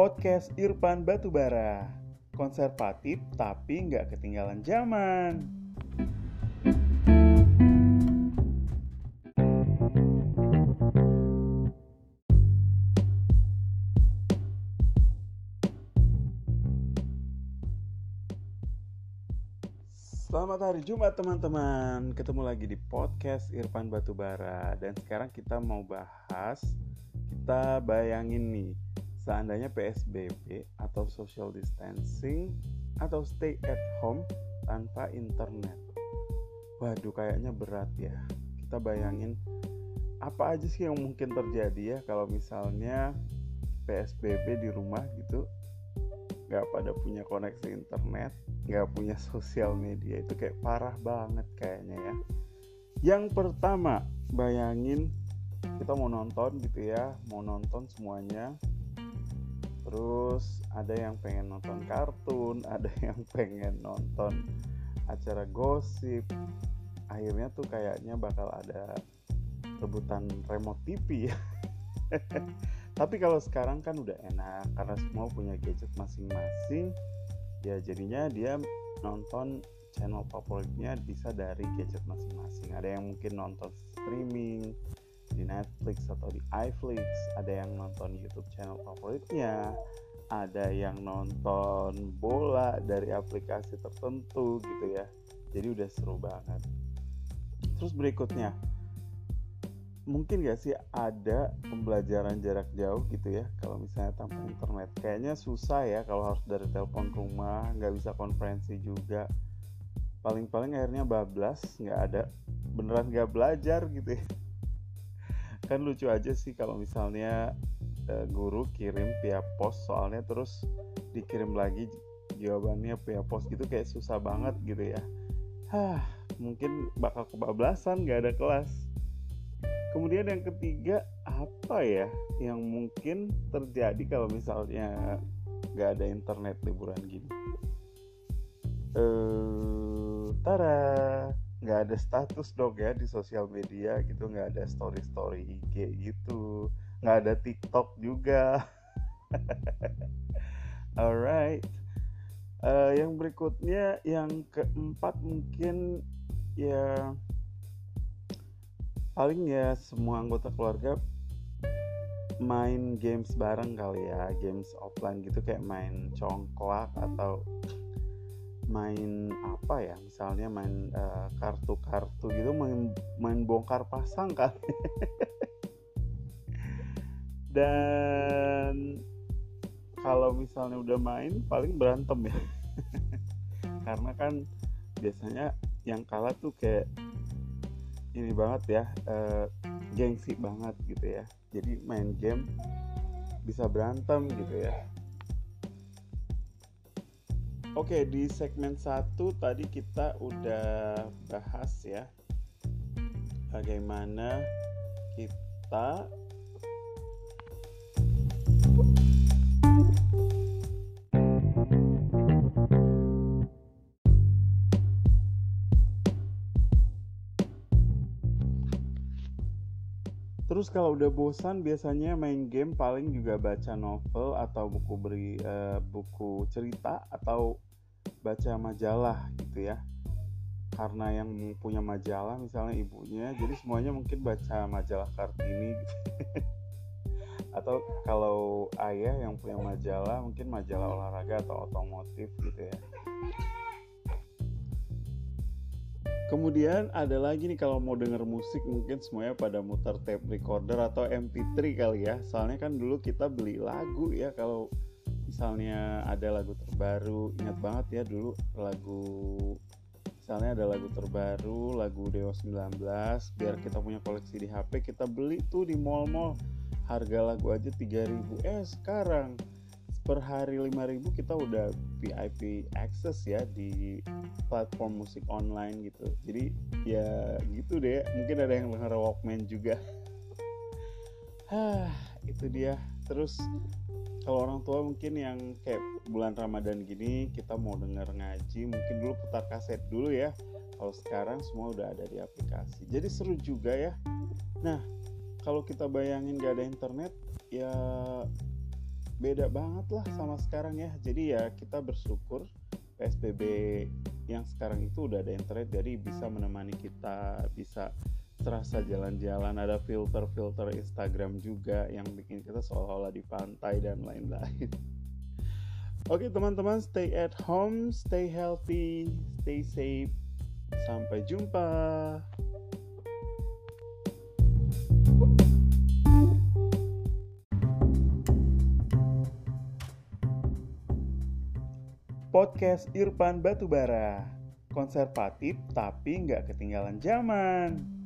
podcast Irfan Batubara. Konservatif tapi nggak ketinggalan zaman. Selamat hari Jumat teman-teman Ketemu lagi di podcast Irfan Batubara Dan sekarang kita mau bahas Kita bayangin nih Seandainya PSBB atau social distancing Atau stay at home tanpa internet. Waduh kayaknya berat ya. Kita bayangin Apa aja sih yang mungkin terjadi ya Kalau misalnya PSBB di rumah gitu Gak pada punya koneksi internet nggak punya sosial media itu kayak parah banget kayaknya ya. Yang pertama bayangin kita mau nonton gitu ya mau nonton semuanya terus ada yang pengen nonton kartun ada yang pengen nonton acara gosip. Akhirnya tuh kayaknya bakal ada rebutan remote TV ya. Tapi kalau sekarang kan udah enak karena semua punya gadget masing-masing ya jadinya dia nonton channel favoritnya bisa dari gadget masing-masing. Ada yang mungkin nonton streaming di Netflix atau di iFlix ada yang nonton YouTube channel favoritnya ada yang nonton bola dari aplikasi tertentu gitu ya. Jadi udah seru banget. Terus berikutnya mungkin gak sih ada pembelajaran jarak jauh gitu ya? Kalau misalnya tanpa internet kayaknya susah ya kalau harus dari telepon rumah nggak bisa konferensi juga. Paling-paling akhirnya bablas nggak ada beneran nggak belajar gitu ya kan lucu aja sih kalau misalnya e, guru kirim via pos soalnya terus dikirim lagi jawabannya via pos gitu kayak susah banget gitu ya. Hah, mungkin bakal kebablasan nggak ada kelas. Kemudian yang ketiga apa ya yang mungkin terjadi kalau misalnya nggak ada internet liburan gini? Eh, tara nggak ada status dong ya di sosial media gitu, nggak ada story story IG gitu, nggak ada TikTok juga. Alright. Uh, yang berikutnya yang keempat mungkin ya paling ya semua anggota keluarga main games bareng kali ya games offline gitu kayak main congklak atau main apa ya misalnya main uh, kartu-kartu gitu main main bongkar pasang kali dan kalau misalnya udah main paling berantem ya. Karena kan biasanya yang kalah tuh kayak ini banget ya uh, gengsi banget gitu ya. Jadi main game bisa berantem gitu ya Oke di segmen satu tadi kita udah bahas ya bagaimana kita Terus kalau udah bosan biasanya main game paling juga baca novel atau buku beri uh, buku cerita atau baca majalah gitu ya. Karena yang punya majalah misalnya ibunya, jadi semuanya mungkin baca majalah Kartini gitu. atau kalau ayah yang punya majalah mungkin majalah olahraga atau otomotif gitu ya. Kemudian ada lagi nih kalau mau denger musik mungkin semuanya pada muter tape recorder atau MP3 kali ya. Soalnya kan dulu kita beli lagu ya kalau misalnya ada lagu terbaru. Ingat banget ya dulu lagu misalnya ada lagu terbaru, lagu Dewa 19, biar kita punya koleksi di HP, kita beli tuh di mall-mall. Harga lagu aja 3000. Eh, sekarang per hari 5000 kita udah VIP access ya di platform musik online gitu. Jadi ya gitu deh. Mungkin ada yang denger Walkman juga. Hah, itu dia. Terus kalau orang tua mungkin yang kayak bulan Ramadan gini kita mau denger ngaji mungkin dulu putar kaset dulu ya. Kalau sekarang semua udah ada di aplikasi. Jadi seru juga ya. Nah kalau kita bayangin gak ada internet ya beda banget lah sama sekarang ya. Jadi ya kita bersyukur PSBB yang sekarang itu udah ada internet jadi bisa menemani kita bisa terasa jalan-jalan ada filter-filter Instagram juga yang bikin kita seolah-olah di pantai dan lain-lain. Oke teman-teman stay at home stay healthy stay safe. Sampai jumpa Podcast Irfan Batubara. Konservatif tapi nggak ketinggalan zaman